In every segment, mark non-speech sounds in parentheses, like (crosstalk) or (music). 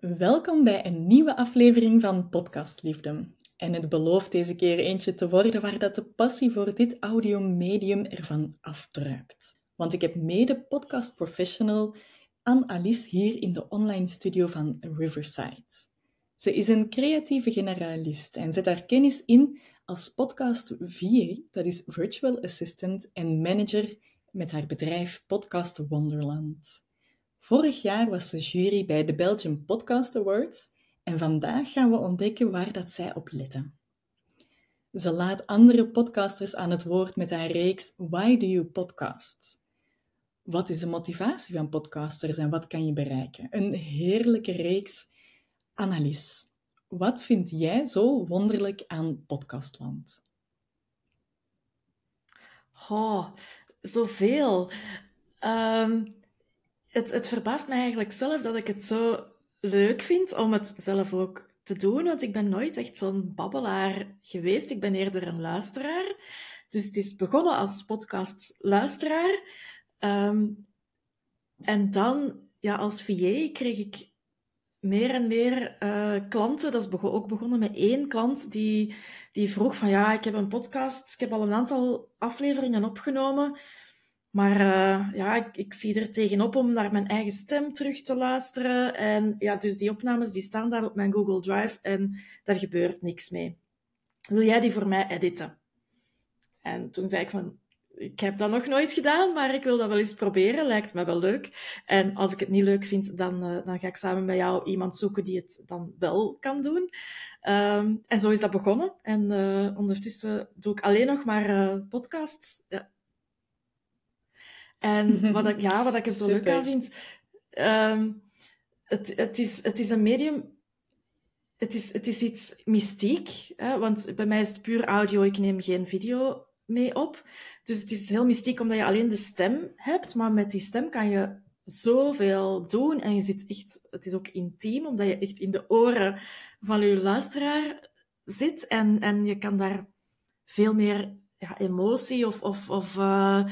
Welkom bij een nieuwe aflevering van Podcast Liefde. En het belooft deze keer eentje te worden waar dat de passie voor dit audiomedium ervan afdruipt. Want ik heb mede podcast professional Anne-Alice hier in de online studio van Riverside. Ze is een creatieve generalist en zet haar kennis in als podcast VA, dat is Virtual Assistant en Manager met haar bedrijf Podcast Wonderland. Vorig jaar was ze jury bij de Belgian Podcast Awards en vandaag gaan we ontdekken waar dat zij op letten. Ze laat andere podcasters aan het woord met haar reeks Why Do You Podcast? Wat is de motivatie van podcasters en wat kan je bereiken? Een heerlijke reeks. Annelies, wat vind jij zo wonderlijk aan Podcastland? Oh, zoveel. Um, het, het verbaast mij eigenlijk zelf dat ik het zo leuk vind om het zelf ook te doen, want ik ben nooit echt zo'n babbelaar geweest. Ik ben eerder een luisteraar. Dus het is begonnen als podcast-luisteraar. Ehm, en dan, ja, als VA kreeg ik meer en meer uh, klanten. Dat is ook begonnen met één klant die, die vroeg van ja, ik heb een podcast, ik heb al een aantal afleveringen opgenomen. Maar uh, ja, ik, ik, zie er tegenop om naar mijn eigen stem terug te luisteren. En ja, dus die opnames die staan daar op mijn Google Drive en daar gebeurt niks mee. Wil jij die voor mij editen? En toen zei ik van, ik heb dat nog nooit gedaan, maar ik wil dat wel eens proberen. Lijkt me wel leuk. En als ik het niet leuk vind, dan, uh, dan ga ik samen met jou iemand zoeken die het dan wel kan doen. Um, en zo is dat begonnen. En uh, ondertussen doe ik alleen nog maar podcasts. Ja, en (laughs) wat ik, ja, wat ik er zo leuk aan vind, um, het, het, is, het is een medium, het is, het is iets mystiek, hè, want bij mij is het puur audio, ik neem geen video mee op. Dus het is heel mystiek omdat je alleen de stem hebt, maar met die stem kan je zoveel doen en je zit echt, het is ook intiem, omdat je echt in de oren van je luisteraar zit en, en je kan daar veel meer ja, emotie of, of, of uh,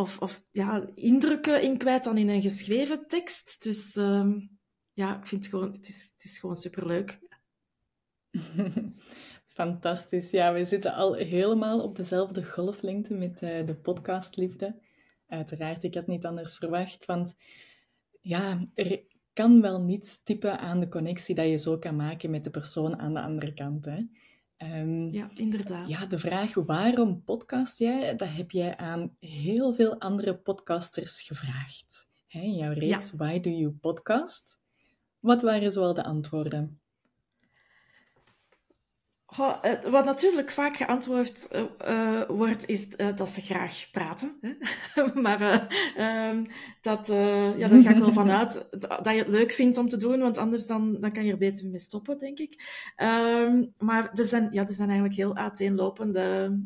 of, of ja, indrukken in kwijt dan in een geschreven tekst. Dus um, ja, ik vind het gewoon, het is, het is gewoon superleuk. (laughs) Fantastisch. Ja, we zitten al helemaal op dezelfde golflengte met uh, de podcastliefde. Uiteraard, ik had niet anders verwacht, want ja, er kan wel niets typen aan de connectie dat je zo kan maken met de persoon aan de andere kant. Hè? Um, ja, inderdaad. Ja, de vraag waarom podcast jij, dat heb jij aan heel veel andere podcasters gevraagd. Hè, in jouw reeks Why Do You Podcast? Wat waren zoal de antwoorden? Wat natuurlijk vaak geantwoord uh, wordt, is uh, dat ze graag praten. Hè? (laughs) maar uh, dat, ja, daar ga ik wel vanuit (laughs) dat je het leuk vindt om te doen, want anders dan, dan kan je er beter mee stoppen, denk ik. Ehm, maar er zijn, ja, er zijn eigenlijk heel uiteenlopende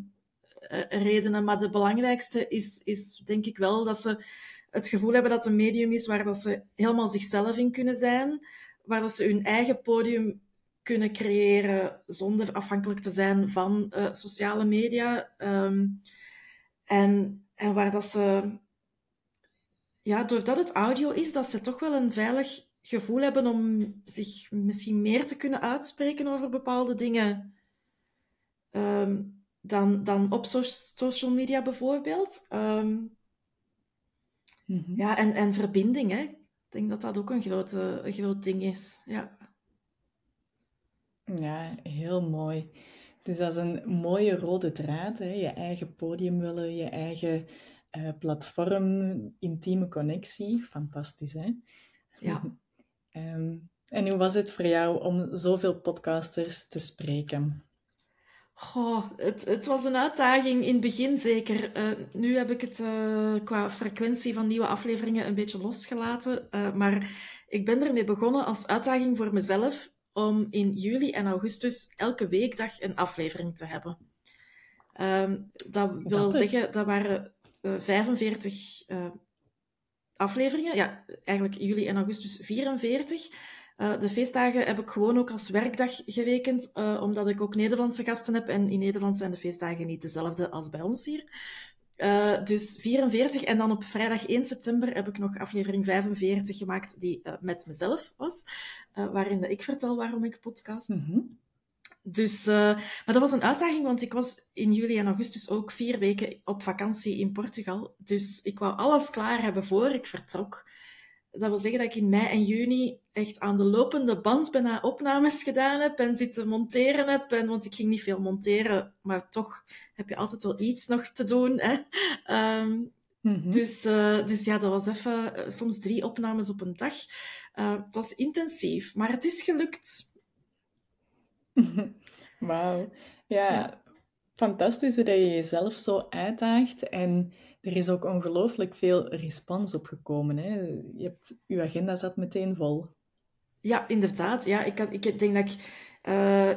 redenen. Maar de belangrijkste is, is denk ik wel dat ze het gevoel hebben dat het een medium is waar dat ze helemaal zichzelf in kunnen zijn, waar dat ze hun eigen podium kunnen creëren zonder afhankelijk te zijn van uh, sociale media. Um, en, en waar dat ze, ja, doordat het audio is, dat ze toch wel een veilig gevoel hebben om zich misschien meer te kunnen uitspreken over bepaalde dingen um, dan, dan op so social media bijvoorbeeld. Um, mm -hmm. Ja, en, en verbinding, hè. Ik denk dat dat ook een, grote, een groot ding is. Ja. Ja, heel mooi. Dus dat is een mooie rode draad. Hè? Je eigen podium willen, je eigen uh, platform, intieme connectie. Fantastisch, hè? Ja. um, (laughs) en hoe was het voor jou om zoveel podcasters te spreken? Goh, het, het was een uitdaging in het begin zeker. Uh, nu heb ik het uh, qua frequentie van nieuwe afleveringen een beetje losgelaten. maar ik ben ermee begonnen als uitdaging voor mezelf om in juli en augustus elke weekdag een aflevering te hebben. Um, dat wil zeggen, dat waren uh, 45 uh, afleveringen. Ja, eigenlijk juli en augustus 44. Uh, de feestdagen heb ik gewoon ook als werkdag gerekend, omdat ik ook Nederlandse gasten heb. En in Nederland zijn de feestdagen niet dezelfde als bij ons hier. Uh, dus 44. En dan op vrijdag 1 september heb ik nog aflevering 45 gemaakt, die uh, met mezelf was. Uh, waarin ik vertel waarom ik podcast. Mm -hmm. Dus, maar dat was een uitdaging, want ik was in juli en augustus ook vier weken op vakantie in Portugal. Dus ik wou alles klaar hebben voor ik vertrok. Dat wil zeggen dat ik in mei en juni echt aan de lopende band bijna opnames gedaan heb en zitten monteren heb. En, want ik ging niet veel monteren, maar toch heb je altijd wel iets nog te doen. Hè? Um, mm-hmm. dus, uh, dus ja, dat was even uh, soms drie opnames op een dag. Uh, het was intensief, maar het is gelukt. (laughs) Wauw. Ja, fantastisch dat je jezelf zo uitdaagt en er is ook ongelooflijk veel respons op gekomen. Hè? Je, hebt, je agenda zat meteen vol. Ja, inderdaad. Ja, ik, ik denk dat ik... Uh,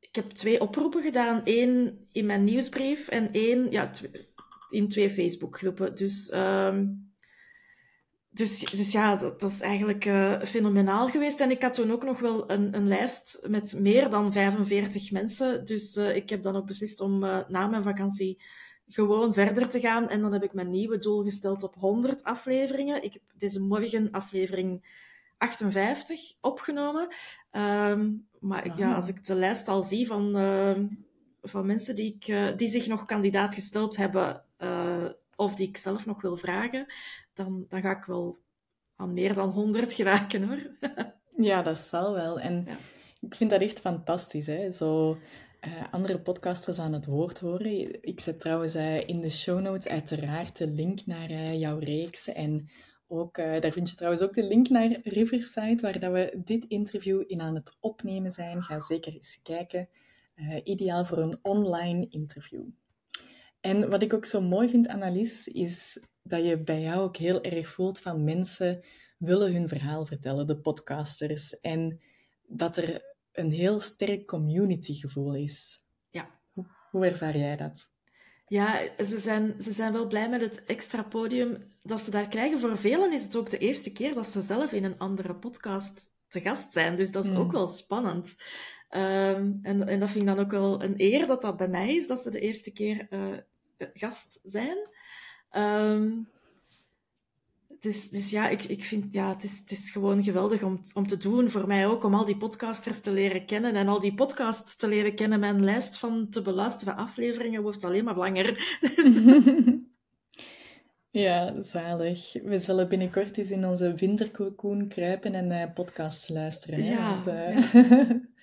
ik heb twee oproepen gedaan. Eén in mijn nieuwsbrief en één ja, in twee Facebookgroepen. Dus, uh, dus, dus ja, dat, dat is eigenlijk uh, fenomenaal geweest. En ik had toen ook nog wel een, een lijst met meer dan 45 mensen. Dus uh, ik heb dan ook beslist om na mijn vakantie gewoon verder te gaan. En dan heb ik mijn nieuwe doel gesteld op 100 afleveringen. Ik heb deze morgen aflevering 58 opgenomen. Um, maar ja, als ik de lijst al zie van, van mensen die, ik, die zich nog kandidaat gesteld hebben, of die ik zelf nog wil vragen, dan, dan ga ik wel aan meer dan 100 geraken hoor. ja, dat zal wel. En ja. ik vind dat echt fantastisch. Hè? Zo uh, andere podcasters aan het woord horen. Ik zet trouwens uh, in de show notes uiteraard de link naar uh, jouw reeks. En ook, daar vind je trouwens ook de link naar Riverside, waar dat we dit interview in aan het opnemen zijn. Ga zeker eens kijken. ideaal voor een online interview. En wat ik ook zo mooi vind, Annelies, is dat je bij jou ook heel erg voelt van mensen willen hun verhaal vertellen, de podcasters. En dat er een heel sterk communitygevoel is. Ja. Hoe, hoe ervaar jij dat? Ja, ze zijn, ze zijn wel blij met het extra podium dat ze daar krijgen. Voor velen is het ook de eerste keer dat ze zelf in een andere podcast te gast zijn. Dus dat is ook hmm. wel spannend. Um, en, en dat vind ik dan ook wel een eer dat dat bij mij is, dat ze de eerste keer uh, gast zijn. Um, dus, dus ja, ik, ik vind ja, het is, het is gewoon geweldig om, om te doen. Voor mij ook, om al die podcasters te leren kennen. En al die podcasts te leren kennen. Mijn lijst van te beluisteren afleveringen wordt alleen maar langer. (laughs) Dus... Ja, zalig. We zullen binnenkort eens in onze wintercocoon kruipen en uh, podcasts luisteren. Hè? Ja, Want, uh... ja. (laughs)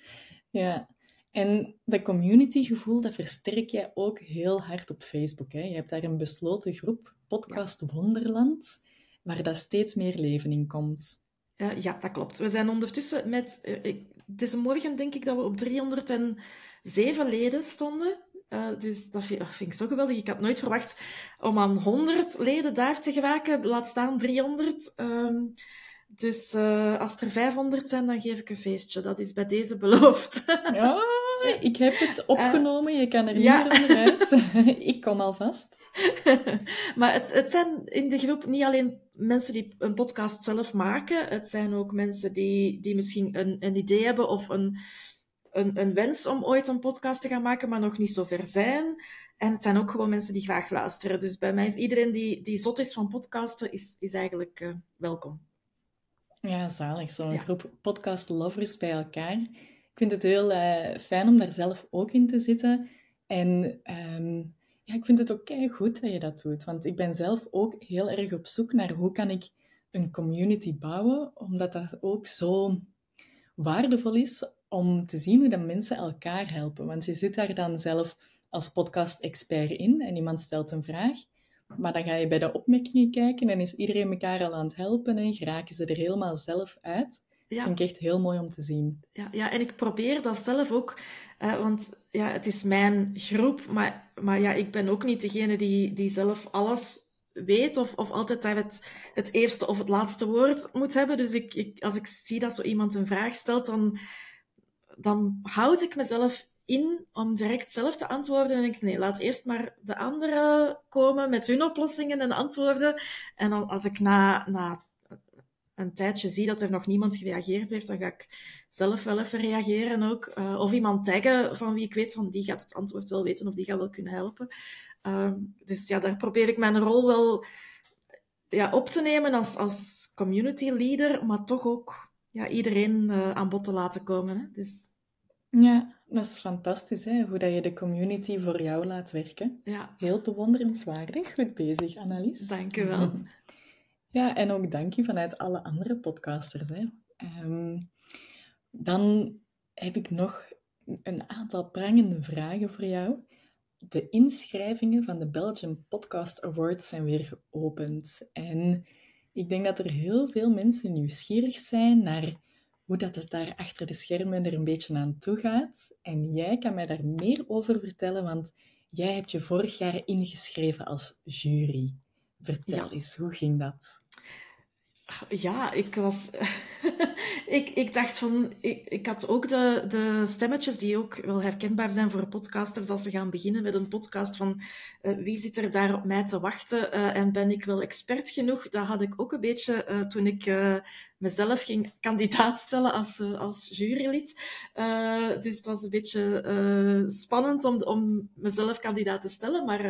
ja. En dat communitygevoel, dat versterk jij ook heel hard op Facebook. Hè? Je hebt daar een besloten groep, Podcast Wonderland waar dat steeds meer leven in komt. Uh, ja, dat klopt. We zijn ondertussen met... Uh, ik, deze morgen denk ik dat we op 307 leden stonden. Uh, dus dat vind, dat vind, ik zo geweldig. Ik had nooit verwacht om aan 100 leden daar te geraken. Laat staan 300. Um, dus als er 500 zijn, dan geef ik een feestje. Dat is bij deze beloofd. (laughs) ja, ik heb het opgenomen. Je kan er niet ja. meer uit. (laughs) ik kom alvast. (laughs) maar het, het zijn in de groep niet alleen mensen die een podcast zelf maken. Het zijn ook mensen die, die misschien een, een idee hebben of een, een, een wens om ooit een podcast te gaan maken, maar nog niet zo ver zijn. En het zijn ook gewoon mensen die graag luisteren. Dus bij mij is iedereen die, die zot is van podcasten, is, is eigenlijk uh, welkom. Ja, zalig. Zo'n ja. groep podcast-lovers bij elkaar. Ik vind het heel uh, fijn om daar zelf ook in te zitten. En um, ja, ik vind het ook goed dat je dat doet. Want ik ben zelf ook heel erg op zoek naar hoe kan ik een community bouwen, omdat dat ook zo waardevol is om te zien hoe dat mensen elkaar helpen. Want je zit daar dan zelf als podcast-expert in en iemand stelt een vraag. Maar dan ga je bij de opmerkingen kijken en is iedereen elkaar al aan het helpen en geraken ze er helemaal zelf uit. Ja. Vind ik echt heel mooi om te zien. Ja, ja en ik probeer dat zelf ook. Uh, want ja, het is mijn groep, maar, maar ja, ik ben ook niet degene die, die zelf alles weet of, of altijd daar het, het eerste of het laatste woord moet hebben. Dus ik, ik, als ik zie dat zo iemand een vraag stelt, dan, dan houd ik mezelf in om direct zelf te antwoorden. En ik, nee, laat eerst maar de anderen komen met hun oplossingen en antwoorden. En dan, als ik na, na een tijdje zie dat er nog niemand gereageerd heeft, dan ga ik zelf wel even reageren ook. Uh, of iemand taggen van wie ik weet, van die gaat het antwoord wel weten of die gaat wel kunnen helpen. Ehm, dus ja, daar probeer ik mijn rol wel ja, op te nemen als, als community leader, maar toch ook ja, iedereen uh, aan bod te laten komen. Hè? Dus... Ja, dat is fantastisch, hè? hoe dat je de community voor jou laat werken. Ja. Heel bewonderenswaardig. Goed bezig, Annelies. Dank je (laughs) wel. Ja, en ook dank je vanuit alle andere podcasters. Hè. Um, dan heb ik nog een aantal prangende vragen voor jou. De inschrijvingen van de Belgian Podcast Awards zijn weer geopend. En ik denk dat er heel veel mensen nieuwsgierig zijn naar hoe dat het daar achter de schermen er een beetje aan toe gaat. En jij kan mij daar meer over vertellen, want jij hebt je vorig jaar ingeschreven als jury. Vertel eens, hoe ging dat? Ja, ik was. (laughs) ik, ik dacht van. Ik, ik had ook de, de stemmetjes die ook wel herkenbaar zijn voor podcasters als ze gaan beginnen met een podcast. Van uh, wie zit er daar op mij te wachten uh, en ben ik wel expert genoeg? Dat had ik ook een beetje uh, toen ik mezelf ging kandidaat stellen als, als jurylid. dus het was een beetje spannend om, om mezelf kandidaat te stellen. Maar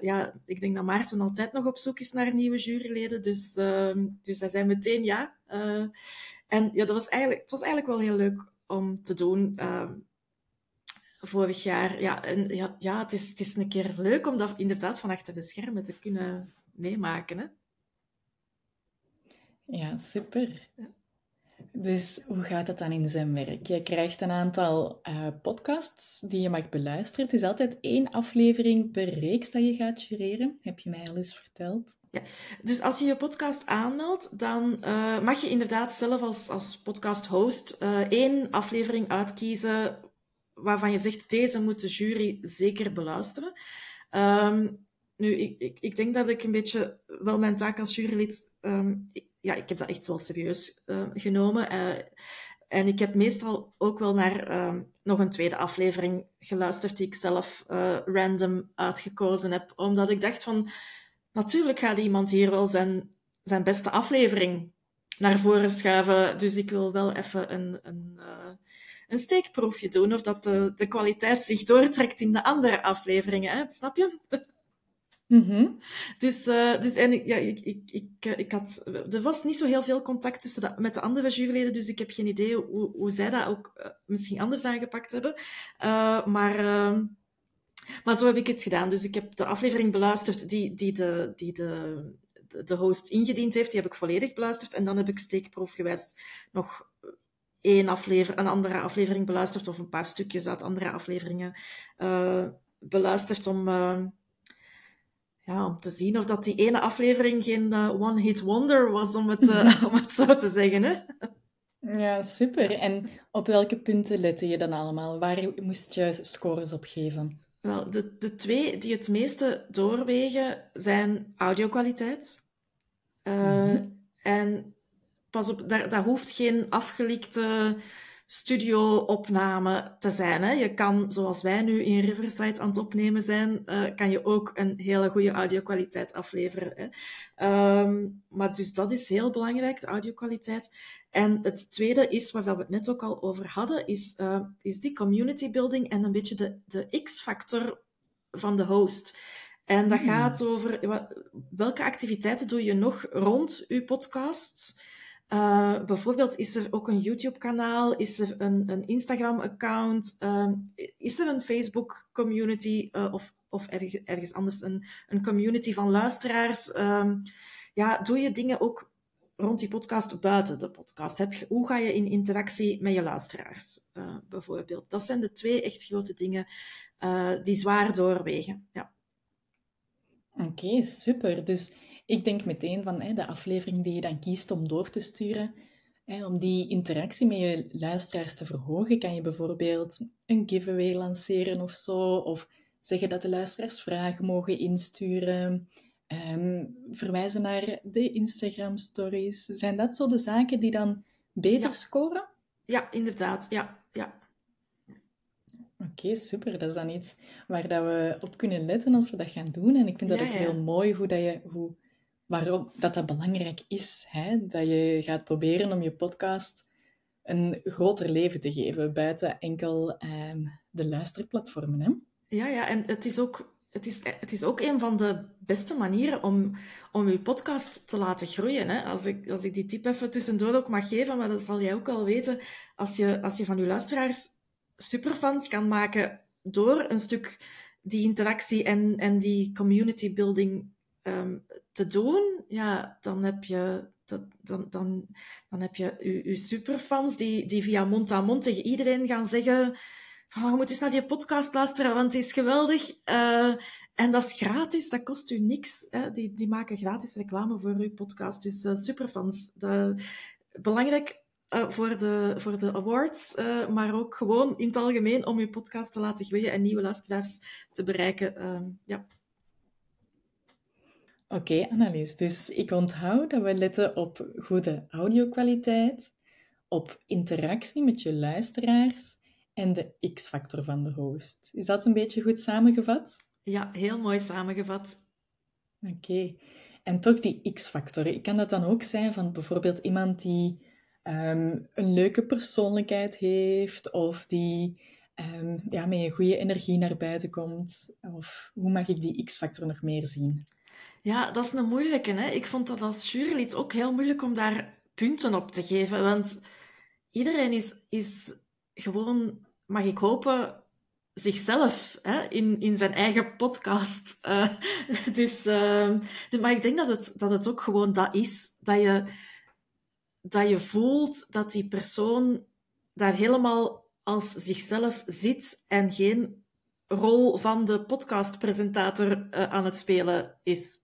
ja, ik denk dat Maarten altijd nog op zoek is naar nieuwe juryleden. Dus, ehm, dus hij zei meteen ja. En ja, dat was eigenlijk, het was eigenlijk wel heel leuk om te doen. Uh, vorig jaar. Ja, en ja, ja het, is, het is een keer leuk om dat inderdaad van achter de schermen te kunnen meemaken. Hè? Ja, super. Dus hoe gaat het dan in zijn werk? Je krijgt een aantal uh, podcasts die je mag beluisteren. Het is altijd één aflevering per reeks dat je gaat jureren, heb je mij al eens verteld. Ja, dus als je je podcast aanmeldt, dan uh, mag je inderdaad zelf als, als podcast-host uh, één aflevering uitkiezen waarvan je zegt, deze moet de jury zeker beluisteren. Um, nu, ik, ik, ik denk dat ik een beetje wel mijn taak als jurylid... Um, ja, ik heb dat echt wel serieus uh, genomen. en ik heb meestal ook wel naar um, nog een tweede aflevering geluisterd die ik zelf random uitgekozen heb. Omdat ik dacht van natuurlijk gaat iemand hier wel zijn, zijn beste aflevering naar voren schuiven. Dus ik wil wel even een, een, uh, een steekproefje doen of dat de, de kwaliteit zich doortrekt in de andere afleveringen. Hè? Snap je? Mm Dus, uh, dus en ik, ja, ik, ik, ik, eh, ik had, er was niet zo heel veel contact tussen de, met de andere juryleden, dus ik heb geen idee hoe, hoe zij dat ook uh, misschien anders aangepakt hebben. Uh, maar ehm, maar zo heb ik het gedaan. Dus ik heb de aflevering beluisterd die, die, de, die de, de, host ingediend heeft. Die heb ik volledig beluisterd. En dan heb ik steekproefgewijs nog één aflever, een andere aflevering beluisterd. Of een paar stukjes uit andere afleveringen beluisterd om... Ja, om te zien of dat die ene aflevering geen uh, one-hit wonder was, om het, (laughs) om het zo te zeggen. Hè? Ja, super. En op welke punten lette je dan allemaal? Waar moest je scores op geven? Wel, de, de twee die het meeste doorwegen zijn audiokwaliteit. Uh, mm -hmm. En pas op, daar, dat hoeft geen afgelikte studio-opname te zijn. Hè. Je kan, zoals wij nu in Riverside aan het opnemen zijn, uh, kan je ook een hele goede audiokwaliteit afleveren. Hè. Um, maar dus dat is heel belangrijk, de audiokwaliteit. En het tweede is, waar we het net ook al over hadden, is, uh, is die community building en een beetje de, de X-factor van de host. En dat hmm. gaat over welke activiteiten doe je nog rond je podcast. Uh, bijvoorbeeld is er ook een YouTube-kanaal, is er een, een Instagram-account, uh, is er een Facebook-community uh, of, of ergens, anders een, een community van luisteraars. Um, ja, doe je dingen ook rond die podcast buiten de podcast? Heb hoe ga je in interactie met je luisteraars, uh, bijvoorbeeld? Dat zijn de twee echt grote dingen die zwaar doorwegen. Ja. Oké, super. Dus ik denk meteen van hè, de aflevering die je dan kiest om door te sturen, hè, om die interactie met je luisteraars te verhogen, kan je bijvoorbeeld een giveaway lanceren of zo, of zeggen dat de luisteraars vragen mogen insturen, um, verwijzen naar de Instagram stories. Zijn dat zo de zaken die dan beter ja. scoren? Ja, inderdaad. Ja, ja. Oké, okay, super. Dat is dan iets waar dat we op kunnen letten als we dat gaan doen. En ik vind dat ja, ook ja. heel mooi hoe, dat je, hoe waarom dat dat belangrijk is. Hè? Dat je gaat proberen om je podcast een groter leven te geven buiten enkel um, de luisterplatformen. Hè? Ja, ja, en het is ook het is, het is ook een van de beste manieren om, om je podcast te laten groeien. Hè? Als, ik, als ik die tip even tussendoor ook mag geven, maar dat zal jij ook al weten. Als je, als je van je luisteraars superfans kan maken door een stuk die interactie en, en die community building ehm, te doen, ja, dan heb je, dat, dan, dan, dan heb je je, superfans die, die via mond aan mond tegen iedereen gaan zeggen van, je moet eens naar die podcast luisteren, want het is geweldig. Uh, en dat is gratis, dat kost u niks. Hè? Die, die maken gratis reclame voor uw podcast. Dus uh, superfans. Belangrijk uh, voor, de, voor de awards, maar ook gewoon in het algemeen om uw podcast te laten groeien en nieuwe luisteraars te bereiken. Ja. Oké, okay, Annelies. Dus ik onthoud dat we letten op goede audiokwaliteit, op interactie met je luisteraars en de X-factor van de host. Is dat een beetje goed samengevat? Ja, heel mooi samengevat. Oké. En toch die X-factor. Kan dat dan ook zijn van bijvoorbeeld iemand die um, een leuke persoonlijkheid heeft of die um, ja, met een goede energie naar buiten komt? Of hoe mag ik die X-factor nog meer zien? Ja, dat is een moeilijke. Hè? Ik vond dat als jurylid ook heel moeilijk om daar punten op te geven. Want iedereen is, is gewoon, mag ik hopen, zichzelf hè, in, in zijn eigen podcast. Uh, (laughs) dus, uh, maar ik denk dat het, dat het ook gewoon dat is. Dat je, dat je voelt dat die persoon daar helemaal als zichzelf zit en geen rol van de podcastpresentator uh, aan het spelen is.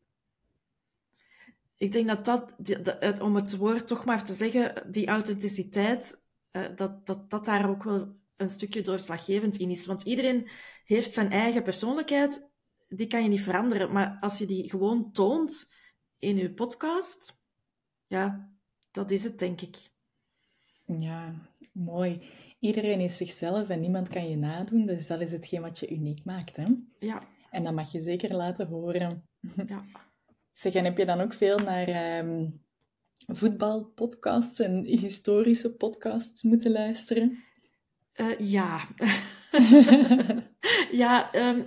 Ik denk dat dat, die, om het woord toch maar te zeggen, die authenticiteit, dat, dat dat daar ook wel een stukje doorslaggevend in is. Want iedereen heeft zijn eigen persoonlijkheid, die kan je niet veranderen. Maar als je die gewoon toont in je podcast, ja, dat is het, denk ik. Ja, mooi. Iedereen is zichzelf en niemand kan je nadoen. Dus dat is hetgeen wat je uniek maakt, hè? Ja. En dat mag je zeker laten horen. (laughs) Ja. Zeg, en heb je dan ook veel naar um, voetbalpodcasts en historische podcasts moeten luisteren? Uh, ja. (laughs) (laughs) ja, um,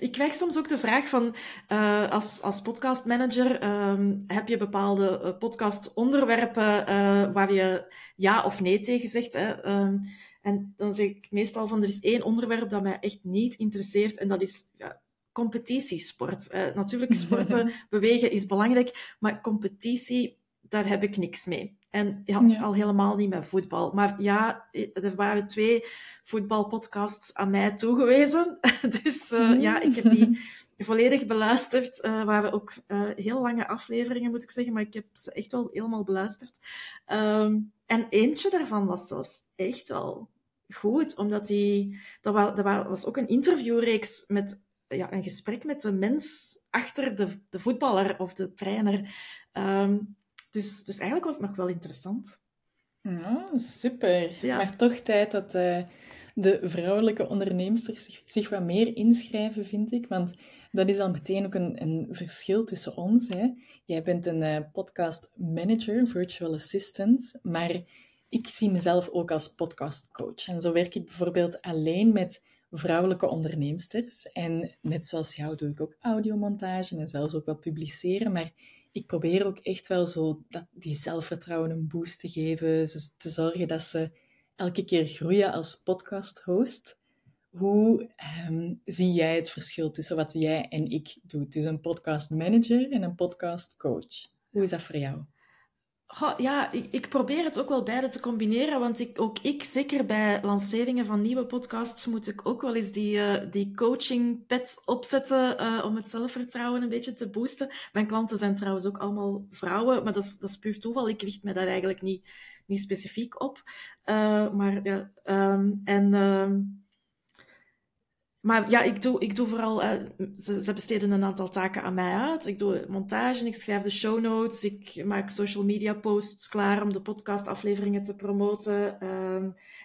ik krijg soms ook de vraag van, uh, als, als podcastmanager, um, heb je bepaalde uh, podcastonderwerpen waar je ja of nee tegen zegt? Hè? Um, en dan zeg ik meestal van, er is één onderwerp dat mij echt niet interesseert en dat is ja, competitiesport. natuurlijk, (laughs) sporten, bewegen is belangrijk, maar competitie, daar heb ik niks mee. En ja, al helemaal niet met voetbal. Maar ja, er waren twee voetbalpodcasts aan mij toegewezen. (laughs) dus uh, ja, ik heb die volledig beluisterd. Uh, waren ook uh, heel lange afleveringen, moet ik zeggen. Maar ik heb ze echt wel helemaal beluisterd. Um, en eentje daarvan was zelfs echt wel goed. Omdat die... Dat, was, dat was ook een interviewreeks met ja, een gesprek met de mens achter de, de voetballer of de trainer. Um, dus, dus eigenlijk was het nog wel interessant. Oh, super. Maar toch tijd dat uh, de vrouwelijke onderneemsters zich, zich, wat meer inschrijven, vind ik. Want dat is al meteen ook een, een verschil tussen ons. Hè. Jij bent een uh, podcast manager, virtual assistant, maar ik zie mezelf ook als podcastcoach. En zo werk ik bijvoorbeeld alleen met vrouwelijke onderneemsters. En net zoals jou doe ik ook audiomontage en zelfs ook wel publiceren, maar ik probeer ook echt wel zo dat, die zelfvertrouwen een boost te geven. te zorgen dat ze elke keer groeien als podcast-host. Hoe um, zie jij het verschil tussen wat jij en ik doe? Dus een podcast manager en een podcast coach. Hoe is dat voor jou? Ja, ik, ik, probeer het ook wel beide te combineren, want ik, ook ik, zeker bij lanceringen van nieuwe podcasts, moet ik ook wel eens die, uh, die coaching pet opzetten uh, om het zelfvertrouwen een beetje te boosten. Mijn klanten zijn trouwens ook allemaal vrouwen, maar dat is, dat is puur toeval. Ik richt me daar eigenlijk niet, niet specifiek op. Uh, maar ja, um, en... Ehm, maar ja, ik doe, ik doe vooral... Uh, ze, ze, besteden een aantal taken aan mij uit. Ik doe montage, ik schrijf de show notes, ik maak social media posts klaar om de podcastafleveringen te promoten. Uh,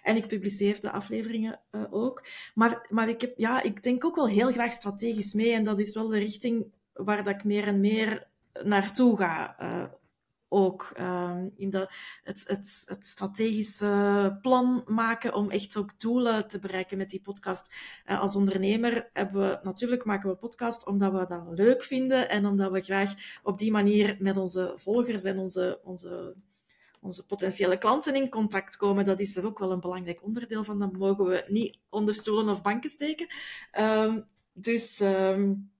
en ik publiceer de afleveringen uh, ook. Maar, maar ik, heb, ja, ik denk ook wel heel graag strategisch mee. En dat is wel de richting waar dat ik meer en meer naartoe ga. Eh, ook. Ehm, in de, het, het, het strategische plan maken om echt ook doelen te bereiken met die podcast. Uh, als ondernemer hebben we, natuurlijk maken we podcast omdat we dat leuk vinden en omdat we graag op die manier met onze volgers en onze, onze, onze potentiële klanten in contact komen. Dat is er ook wel een belangrijk onderdeel van. Dat mogen we niet onder stoelen of banken steken. Um, dus... Um,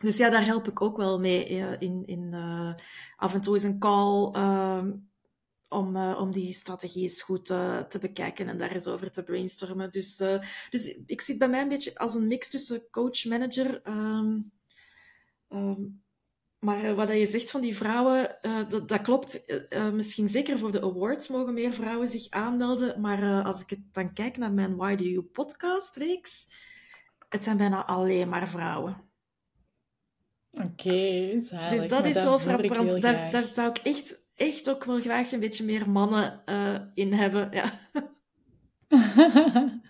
dus ja, daar help ik ook wel mee in, in uh, af en toe is een call uh, om, uh, om die strategie eens goed te bekijken en daar eens over te brainstormen. Dus, dus ik zit bij mij een beetje als een mix tussen coach-manager. Um, um, maar wat je zegt van die vrouwen, dat, dat, klopt. misschien zeker voor de awards mogen meer vrouwen zich aanmelden. Maar als ik het dan kijk naar mijn Why Do You podcast reeks, het zijn bijna alleen maar vrouwen. Oké, okay, Dus dat is zo frappant. Daar, daar zou ik echt, echt ook wel graag een beetje meer mannen uh, in hebben. Ja. (laughs)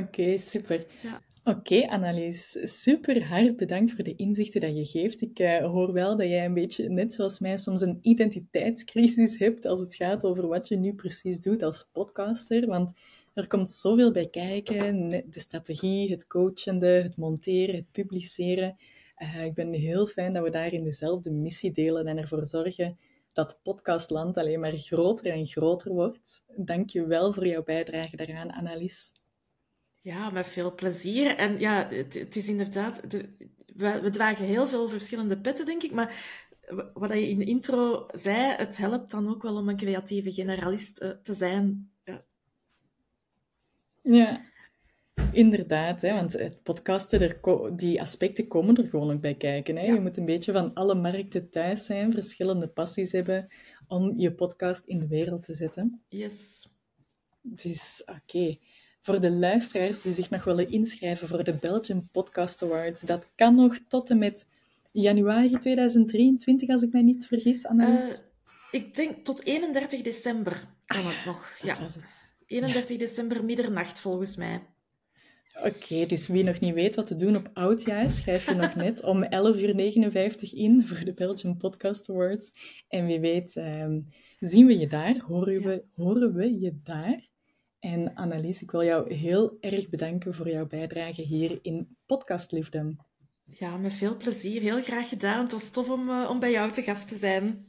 Oké, super. Ja. Oké, okay, Annelies, super hard bedankt voor de inzichten dat je geeft. Ik uh, hoor wel dat jij een beetje, net zoals mij, soms een identiteitscrisis hebt als het gaat over wat je nu precies doet als podcaster. Want er komt zoveel bij kijken. De strategie, het coachende, het monteren, het publiceren. Uh, ik ben heel fijn dat we daarin dezelfde missie delen en ervoor zorgen dat podcastland alleen maar groter en groter wordt. Dank je wel voor jouw bijdrage daaraan, Annelies. Ja, met veel plezier. En ja, het, het is inderdaad... De, we, we, dragen heel veel verschillende petten, denk ik. Maar wat je in de intro zei, het helpt dan ook wel om een creatieve generalist uh, te zijn. Ja. ja. Inderdaad, hè, want het podcasten, er die aspecten komen er gewoon ook bij kijken. Hè. Je moet een beetje van alle markten thuis zijn, verschillende passies hebben om je podcast in de wereld te zetten. Yes. Dus oké. Voor de luisteraars die zich nog willen inschrijven voor de Belgian Podcast Awards, dat kan nog tot en met januari 2023, als ik mij niet vergis, Annelies. Uh, ik denk tot 31 december kan het nog. ja. Was het. 31 december middernacht volgens mij. Oké, dus wie nog niet weet wat te doen op oudjaar, schrijf je nog net om 11.59 uur in voor de Belgian Podcast Awards. En wie weet, um, zien we je daar, horen we, horen we je daar. En Annelies, ik wil jou heel erg bedanken voor jouw bijdrage hier in Podcast Liefde. Ja, met veel plezier. Heel graag gedaan. Het was tof om, uh, om bij jou te gast te zijn.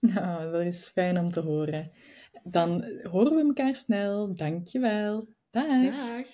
Nou, dat is fijn om te horen. Dan horen we elkaar snel. Dankjewel. Dag. Dag.